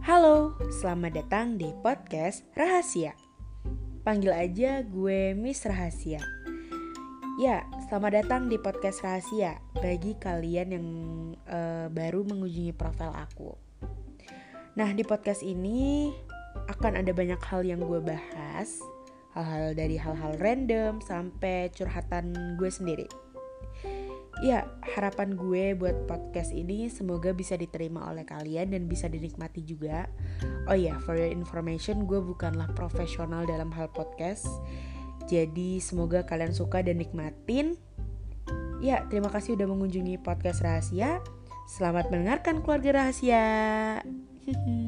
Halo, selamat datang di podcast Rahasia. Panggil aja gue Miss Rahasia. Ya, selamat datang di podcast Rahasia bagi kalian yang uh, baru mengunjungi profil aku. Nah, di podcast ini akan ada banyak hal yang gue bahas, hal-hal dari hal-hal random sampai curhatan gue sendiri. Ya, harapan gue buat podcast ini semoga bisa diterima oleh kalian dan bisa dinikmati juga. Oh ya, yeah, for your information, gue bukanlah profesional dalam hal podcast. Jadi semoga kalian suka dan nikmatin. Ya, terima kasih udah mengunjungi podcast rahasia. Selamat mendengarkan keluarga rahasia.